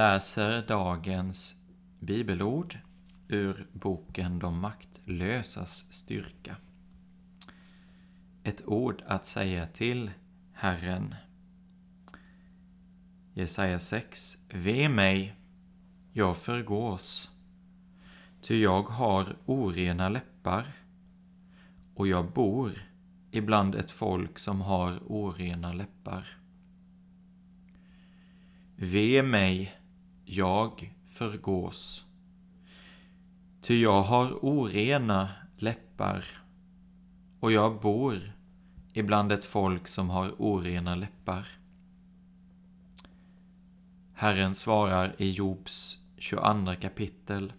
Läser dagens bibelord ur boken De maktlösas styrka. Ett ord att säga till Herren. Jesaja 6. Ve mig, jag förgås, ty jag har orena läppar och jag bor ibland ett folk som har orena läppar. Ve mig, jag förgås. Ty jag har orena läppar och jag bor ibland ett folk som har orena läppar. Herren svarar i Jobs 22 kapitel.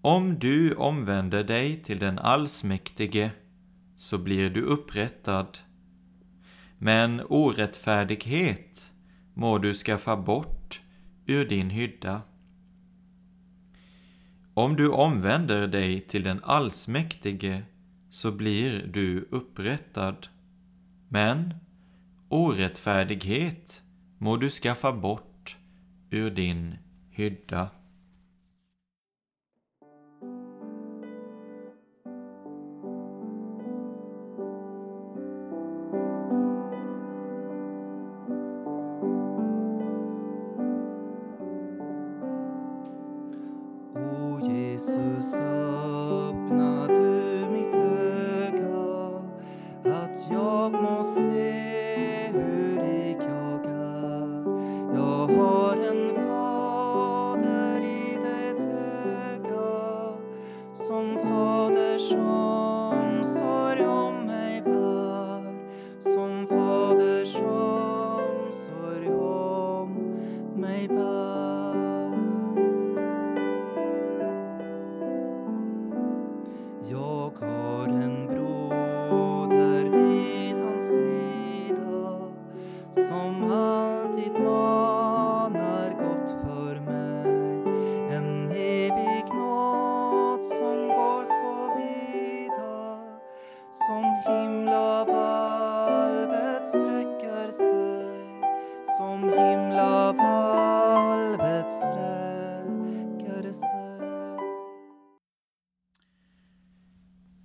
Om du omvänder dig till den allsmäktige så blir du upprättad. Men orättfärdighet må du skaffa bort ur din hydda. Om du omvänder dig till den allsmäktige så blir du upprättad. Men orättfärdighet må du skaffa bort ur din hydda.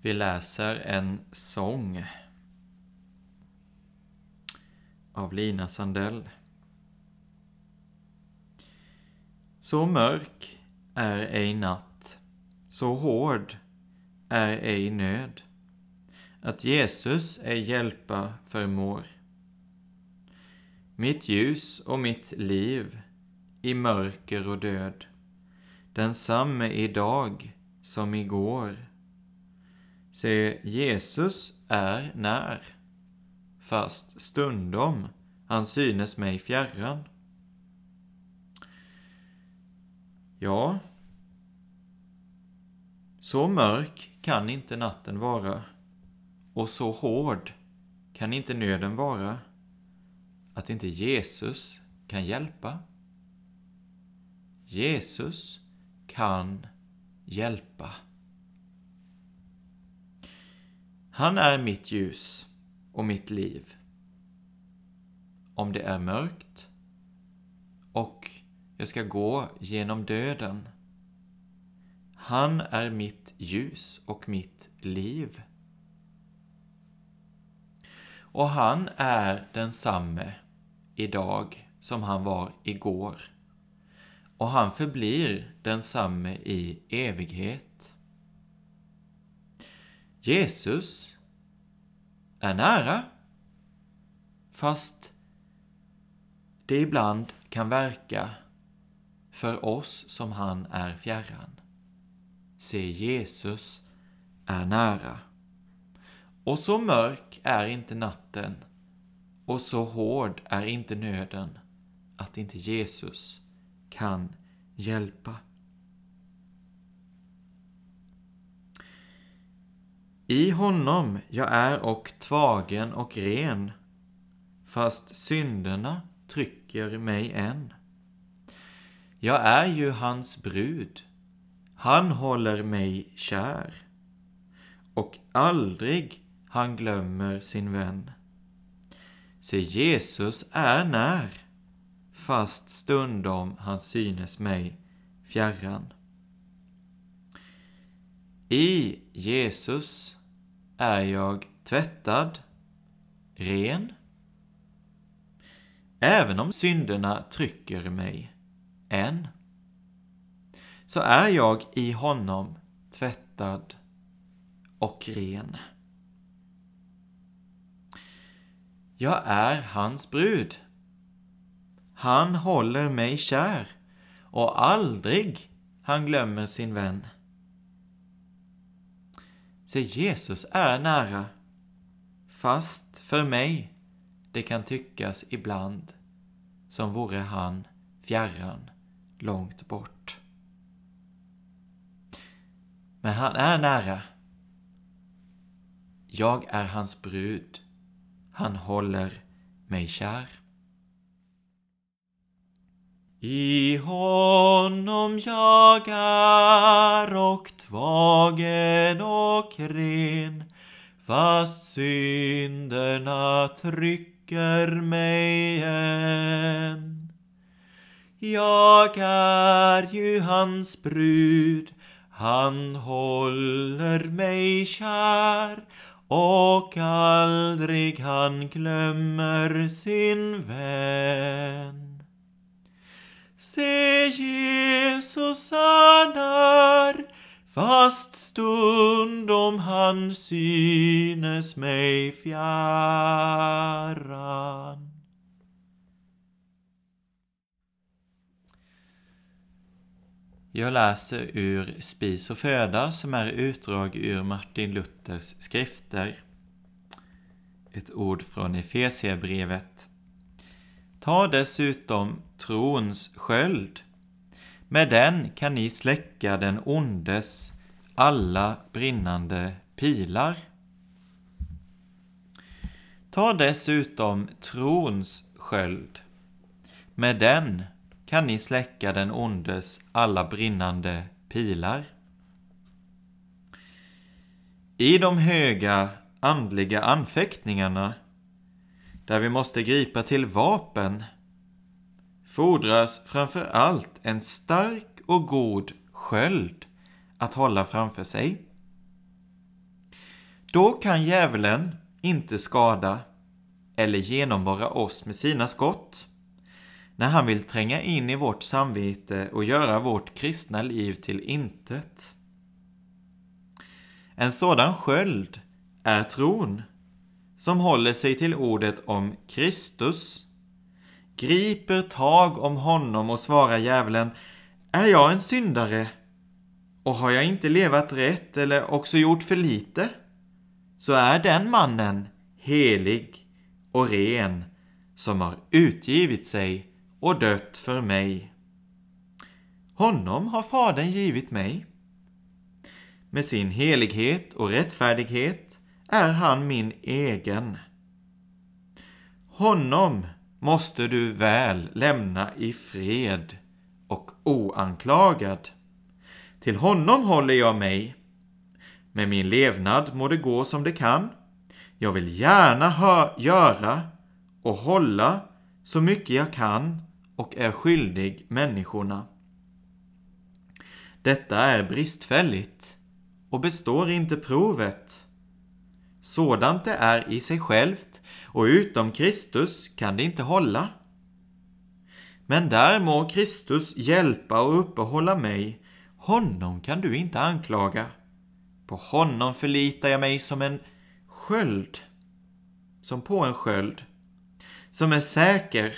Vi läser en sång av Lina Sandell. Så mörk är ej natt, så hård är ej nöd, att Jesus ej hjälpa förmår. Mitt ljus och mitt liv i mörker och död, densamme idag som igår. Se, Jesus är när, fast stundom han synes mig fjärran. Ja, så mörk kan inte natten vara och så hård kan inte nöden vara att inte Jesus kan hjälpa. Jesus kan hjälpa. Han är mitt ljus och mitt liv. Om det är mörkt och jag ska gå genom döden. Han är mitt ljus och mitt liv. Och han är densamme idag som han var igår. Och han förblir densamme i evighet. Jesus är nära, fast det ibland kan verka för oss som han är fjärran. Se, Jesus är nära. Och så mörk är inte natten och så hård är inte nöden att inte Jesus kan hjälpa. I honom jag är och tvagen och ren, fast synderna trycker mig än. Jag är ju hans brud, han håller mig kär, och aldrig han glömmer sin vän. Se, Jesus är när, fast stundom han synes mig fjärran. I Jesus är jag tvättad, ren, även om synderna trycker mig än, så är jag i honom tvättad och ren. Jag är hans brud. Han håller mig kär och aldrig han glömmer sin vän. Se, Jesus är nära, fast för mig det kan tyckas ibland som vore han fjärran, långt bort. Men han är nära. Jag är hans brud. Han håller mig kär. I honom jag är och tvagen och ren fast synderna trycker mig än. Jag är ju hans brud, han håller mig kär och aldrig han glömmer sin vän. Se Jesus är fast fast stundom han synes mig fjärran. Jag läser ur Spis och föda som är utdrag ur Martin Luthers skrifter. Ett ord från Efesierbrevet Ta dessutom trons sköld. Med den kan ni släcka den ondes alla brinnande pilar. Ta dessutom trons sköld. Med den kan ni släcka den ondes alla brinnande pilar. I de höga andliga anfäktningarna där vi måste gripa till vapen fordras framför allt en stark och god sköld att hålla framför sig. Då kan djävulen inte skada eller genomborra oss med sina skott när han vill tränga in i vårt samvete och göra vårt kristna liv till intet. En sådan sköld är tron som håller sig till ordet om Kristus, griper tag om honom och svarar djävulen Är jag en syndare? Och har jag inte levat rätt eller också gjort för lite? Så är den mannen helig och ren som har utgivit sig och dött för mig. Honom har Fadern givit mig. Med sin helighet och rättfärdighet är han min egen. Honom måste du väl lämna i fred och oanklagad. Till honom håller jag mig. Med min levnad må det gå som det kan. Jag vill gärna göra och hålla så mycket jag kan och är skyldig människorna. Detta är bristfälligt och består inte provet. Sådant det är i sig självt och utom Kristus kan det inte hålla. Men där må Kristus hjälpa och uppehålla mig, honom kan du inte anklaga. På honom förlitar jag mig som en sköld, som på en sköld, som är säker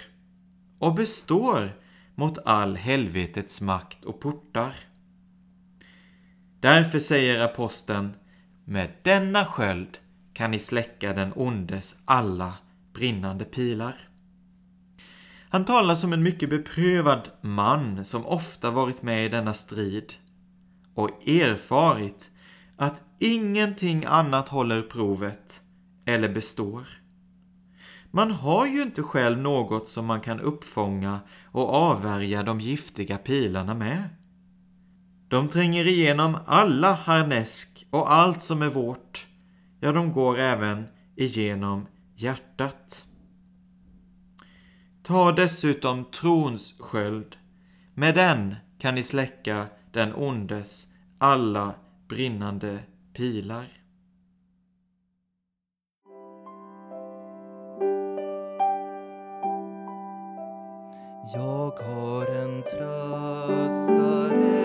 och består mot all helvetets makt och portar. Därför säger aposteln, med denna sköld kan ni släcka den ondes alla brinnande pilar. Han talar som en mycket beprövad man som ofta varit med i denna strid och erfarit att ingenting annat håller provet eller består. Man har ju inte själv något som man kan uppfånga och avvärja de giftiga pilarna med. De tränger igenom alla harnesk och allt som är vårt. Ja, de går även igenom hjärtat. Ta dessutom trons sköld. Med den kan ni släcka den ondes alla brinnande pilar. Jag har en tröstare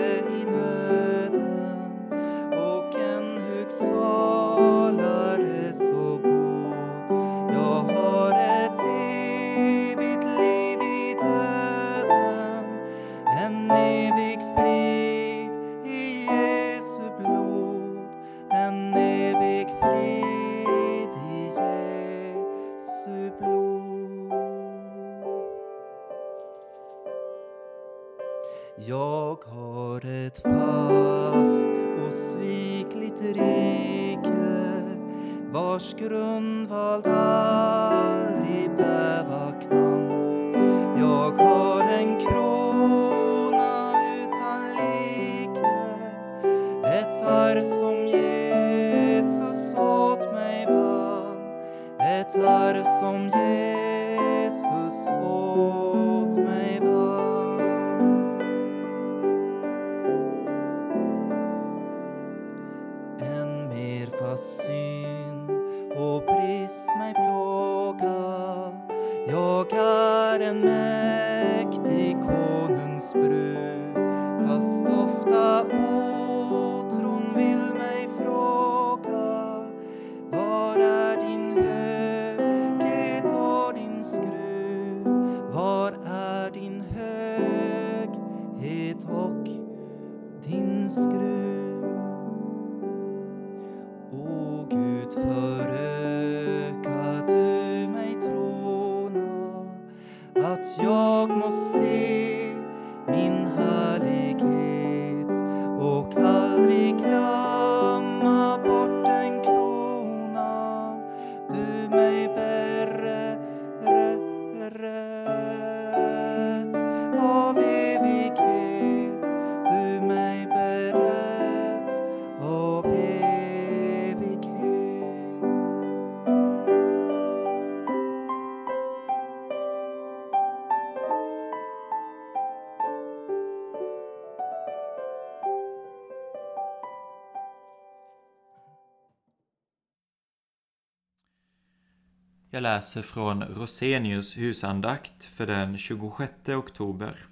läser från Rosenius husandakt för den 26 oktober.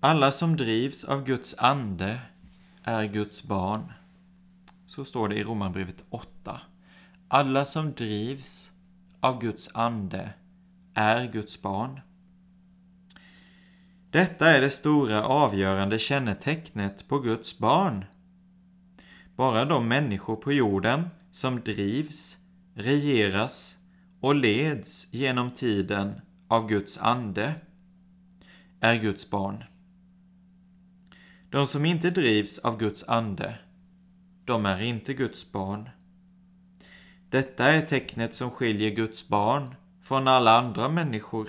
Alla som drivs av Guds ande är Guds barn. Så står det i Romarbrevet 8. Alla som drivs av Guds ande är Guds barn. Detta är det stora avgörande kännetecknet på Guds barn. Bara de människor på jorden som drivs, regeras och leds genom tiden av Guds ande är Guds barn. De som inte drivs av Guds ande, de är inte Guds barn. Detta är tecknet som skiljer Guds barn från alla andra människor.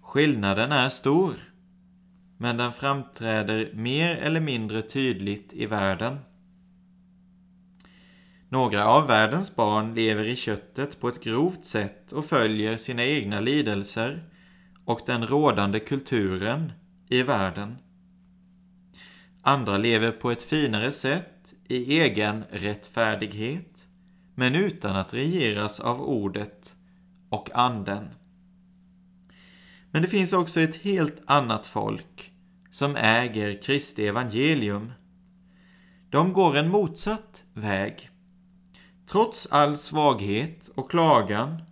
Skillnaden är stor, men den framträder mer eller mindre tydligt i världen. Några av världens barn lever i köttet på ett grovt sätt och följer sina egna lidelser och den rådande kulturen i världen. Andra lever på ett finare sätt i egen rättfärdighet, men utan att regeras av ordet och anden. Men det finns också ett helt annat folk som äger Kristi evangelium, de går en motsatt väg. Trots all svaghet och klagan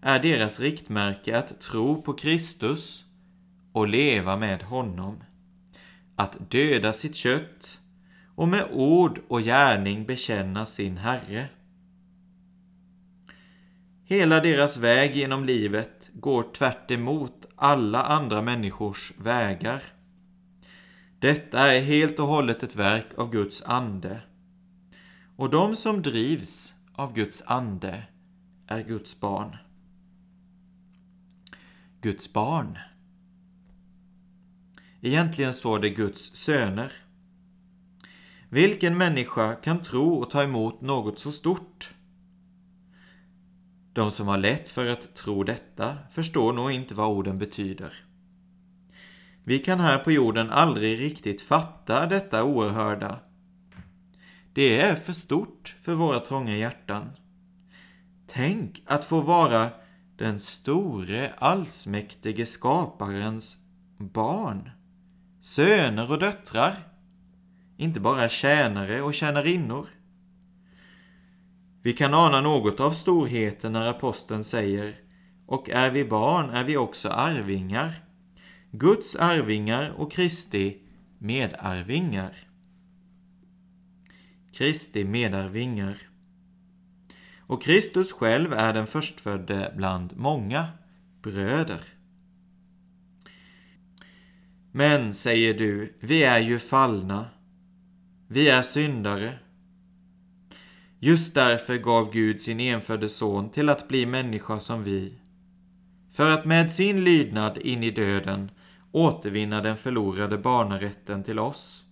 är deras riktmärke att tro på Kristus och leva med honom. Att döda sitt kött och med ord och gärning bekänna sin Herre. Hela deras väg genom livet går tvärt emot alla andra människors vägar. Detta är helt och hållet ett verk av Guds ande. Och de som drivs av Guds ande är Guds barn. Guds barn. Egentligen står det Guds söner. Vilken människa kan tro och ta emot något så stort? De som har lätt för att tro detta förstår nog inte vad orden betyder. Vi kan här på jorden aldrig riktigt fatta detta oerhörda. Det är för stort för våra trånga hjärtan. Tänk att få vara den store allsmäktige skaparens barn, söner och döttrar, inte bara tjänare och tjänarinnor. Vi kan ana något av storheten när aposteln säger och är vi barn är vi också arvingar, Guds arvingar och Kristi medarvingar. Kristi medarvingar. Och Kristus själv är den förstfödde bland många bröder. Men, säger du, vi är ju fallna. Vi är syndare. Just därför gav Gud sin enfödde son till att bli människa som vi, för att med sin lydnad in i döden återvinna den förlorade barnarätten till oss.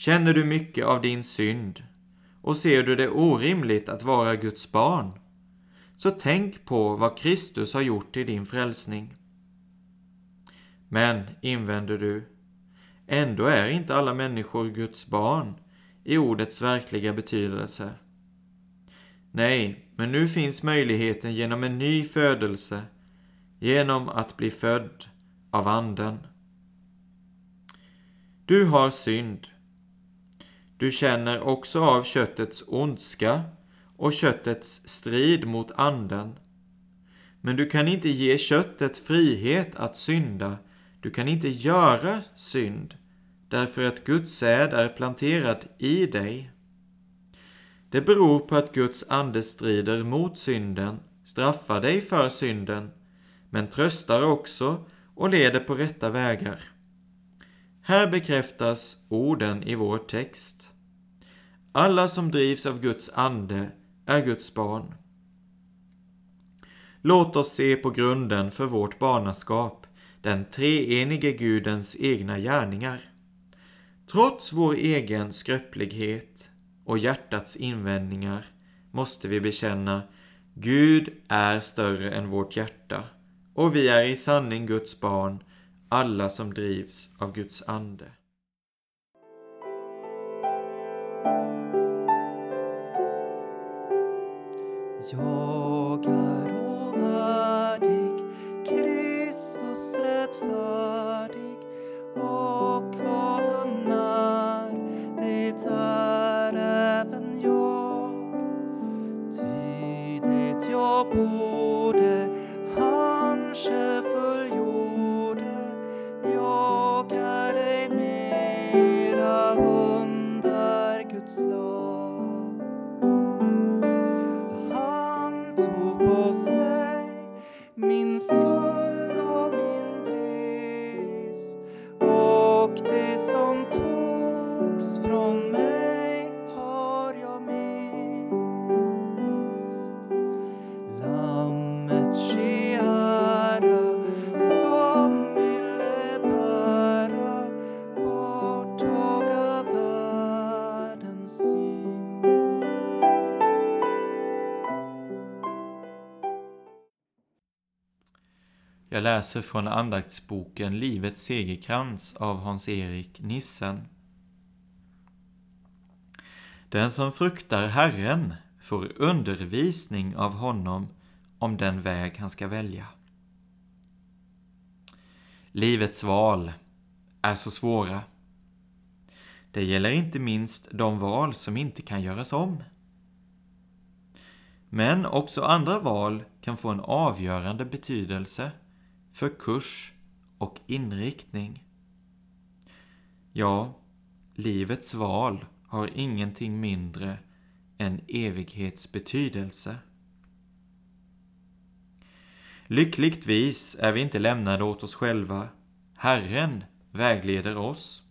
Känner du mycket av din synd och ser du det orimligt att vara Guds barn, så tänk på vad Kristus har gjort i din frälsning. Men, invänder du, ändå är inte alla människor Guds barn i ordets verkliga betydelse. Nej, men nu finns möjligheten genom en ny födelse, genom att bli född av Anden. Du har synd. Du känner också av köttets ondska och köttets strid mot Anden. Men du kan inte ge köttet frihet att synda. Du kan inte göra synd därför att Guds säd är planterad i dig. Det beror på att Guds ande strider mot synden, straffar dig för synden, men tröstar också och leder på rätta vägar. Här bekräftas orden i vår text. Alla som drivs av Guds ande är Guds barn. Låt oss se på grunden för vårt barnaskap, den treenige Gudens egna gärningar. Trots vår egen skröplighet och hjärtats invändningar måste vi bekänna Gud är större än vårt hjärta och vi är i sanning Guds barn, alla som drivs av Guds ande. Jag är ovärdig, Kristus rättfärdig Jag läser från andaktsboken Livets segerkrans av Hans-Erik Nissen. Den som fruktar Herren får undervisning av honom om den väg han ska välja. Livets val är så svåra. Det gäller inte minst de val som inte kan göras om. Men också andra val kan få en avgörande betydelse för kurs och inriktning. Ja, livets val har ingenting mindre än evighetsbetydelse. Lyckligtvis är vi inte lämnade åt oss själva. Herren vägleder oss.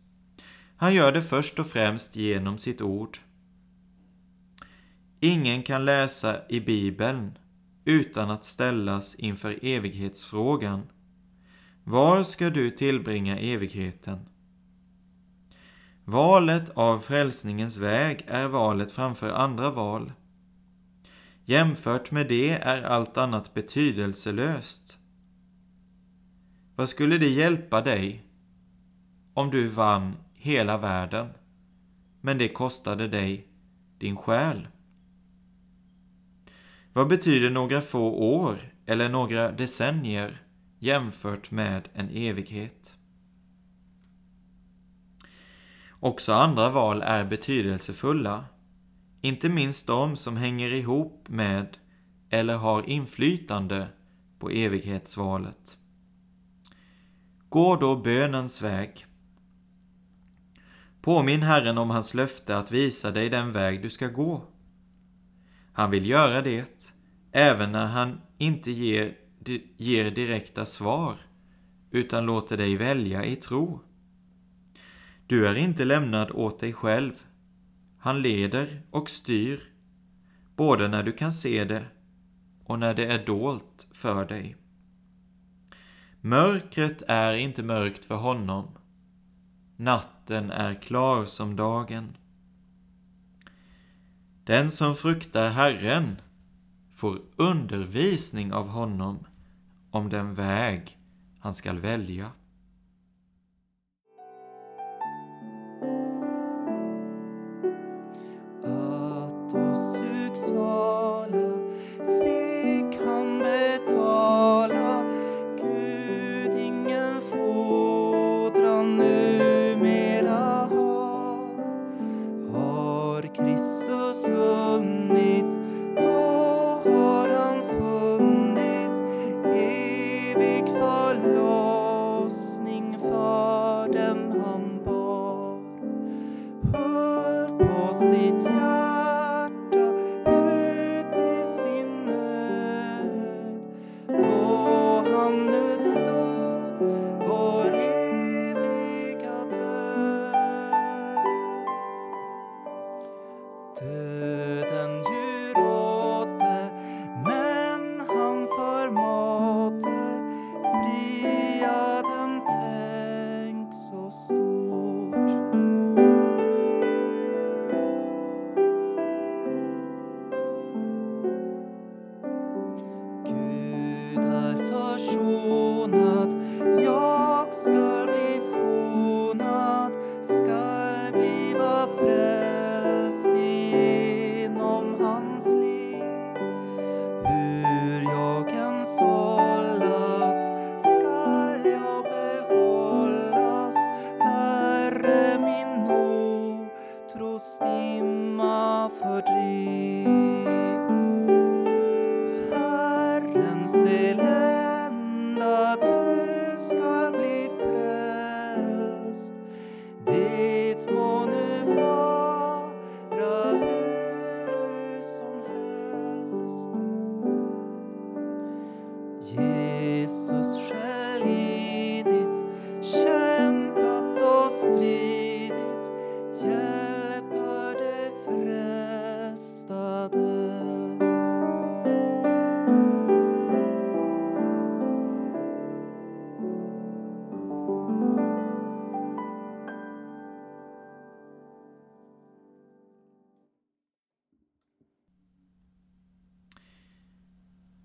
Han gör det först och främst genom sitt ord. Ingen kan läsa i Bibeln utan att ställas inför evighetsfrågan. Var ska du tillbringa evigheten? Valet av frälsningens väg är valet framför andra val. Jämfört med det är allt annat betydelselöst. Vad skulle det hjälpa dig om du vann hela världen, men det kostade dig din själ? Vad betyder några få år eller några decennier jämfört med en evighet? Också andra val är betydelsefulla, inte minst de som hänger ihop med eller har inflytande på evighetsvalet. Gå då bönens väg. Påminn Herren om hans löfte att visa dig den väg du ska gå. Han vill göra det, även när han inte ger, ger direkta svar, utan låter dig välja i tro. Du är inte lämnad åt dig själv. Han leder och styr, både när du kan se det och när det är dolt för dig. Mörkret är inte mörkt för honom. Natten är klar som dagen. Den som fruktar Herren får undervisning av honom om den väg han skall välja. Att oss hugsvala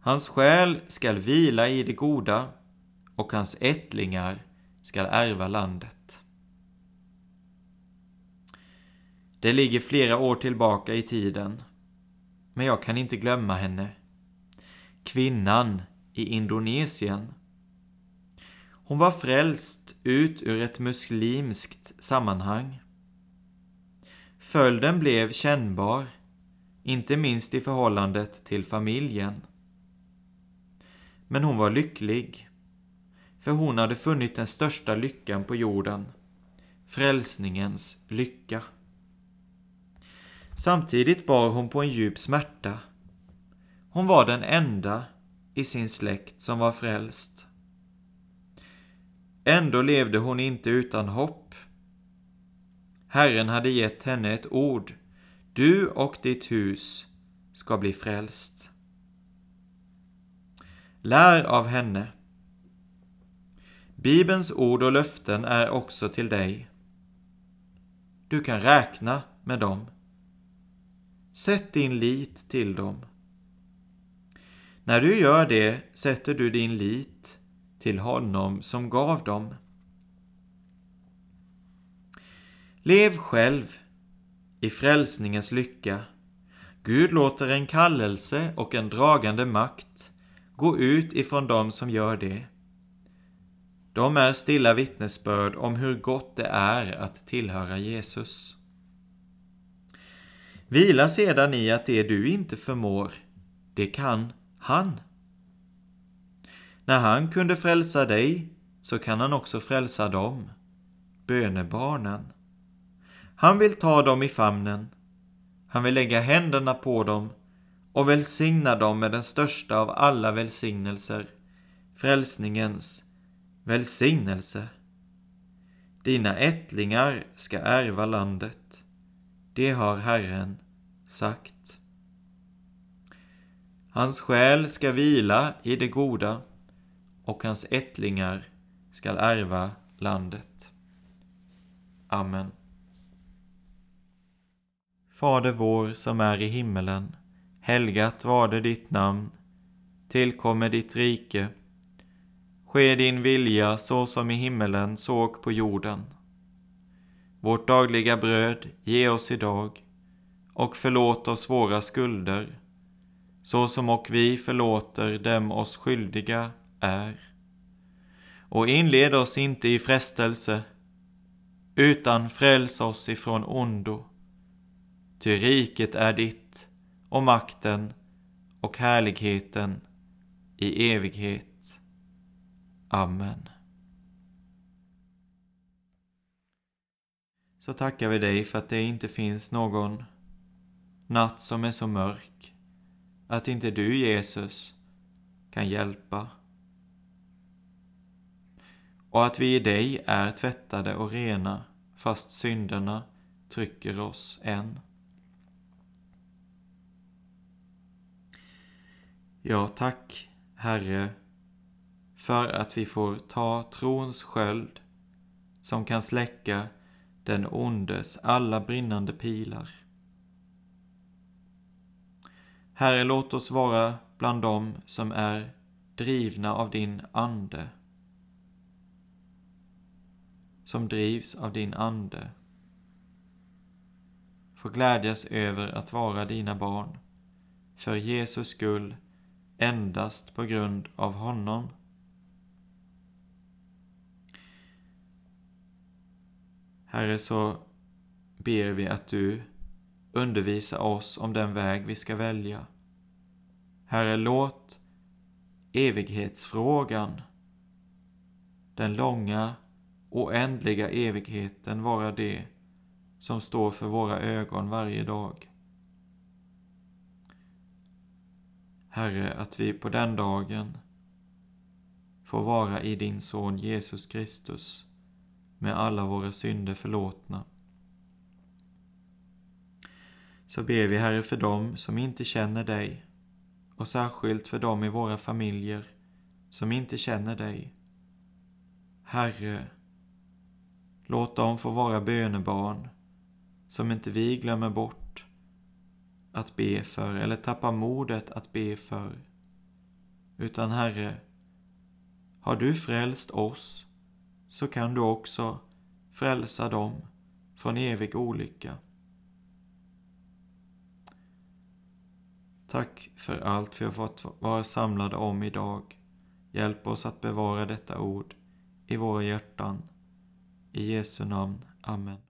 Hans själ skall vila i det goda och hans ättlingar skall ärva landet. Det ligger flera år tillbaka i tiden, men jag kan inte glömma henne. Kvinnan i Indonesien. Hon var frälst ut ur ett muslimskt sammanhang. Följden blev kännbar, inte minst i förhållandet till familjen. Men hon var lycklig, för hon hade funnit den största lyckan på jorden, frälsningens lycka. Samtidigt bar hon på en djup smärta. Hon var den enda i sin släkt som var frälst. Ändå levde hon inte utan hopp. Herren hade gett henne ett ord. Du och ditt hus ska bli frälst. Lär av henne. Bibelns ord och löften är också till dig. Du kan räkna med dem. Sätt din lit till dem. När du gör det sätter du din lit till honom som gav dem. Lev själv i frälsningens lycka. Gud låter en kallelse och en dragande makt gå ut ifrån dem som gör det. De är stilla vittnesbörd om hur gott det är att tillhöra Jesus. Vila sedan i att det du inte förmår, det kan han. När han kunde frälsa dig så kan han också frälsa dem, bönebarnen. Han vill ta dem i famnen. Han vill lägga händerna på dem och välsigna dem med den största av alla välsignelser, frälsningens välsignelse. Dina ättlingar ska ärva landet. Det har Herren sagt. Hans själ ska vila i det goda och hans ättlingar skall ärva landet. Amen. Fader vår som är i himmelen. Helgat varde ditt namn. Tillkommer ditt rike. Ske din vilja så som i himmelen så på jorden. Vårt dagliga bröd ge oss idag och förlåt oss våra skulder så som och vi förlåter dem oss skyldiga är. Och inled oss inte i frestelse utan fräls oss ifrån ondo. Ty riket är ditt och makten och härligheten i evighet. Amen. Så tackar vi dig för att det inte finns någon natt som är så mörk att inte du, Jesus, kan hjälpa. Och att vi i dig är tvättade och rena fast synderna trycker oss än. Ja, tack Herre för att vi får ta trons sköld som kan släcka den ondes alla brinnande pilar. Herre, låt oss vara bland dem som är drivna av din Ande, som drivs av din Ande. Få glädjas över att vara dina barn, för Jesus skull endast på grund av honom. Herre, så ber vi att du undervisar oss om den väg vi ska välja. Herre, låt evighetsfrågan, den långa, oändliga evigheten vara det som står för våra ögon varje dag. Herre, att vi på den dagen får vara i din son Jesus Kristus med alla våra synder förlåtna. Så ber vi, Herre, för dem som inte känner dig och särskilt för dem i våra familjer som inte känner dig. Herre, låt dem få vara bönebarn som inte vi glömmer bort att be för eller tappa modet att be för. Utan Herre, har du frälst oss så kan du också frälsa dem från evig olycka. Tack för allt vi har fått vara samlade om idag. Hjälp oss att bevara detta ord i våra hjärtan. I Jesu namn. Amen.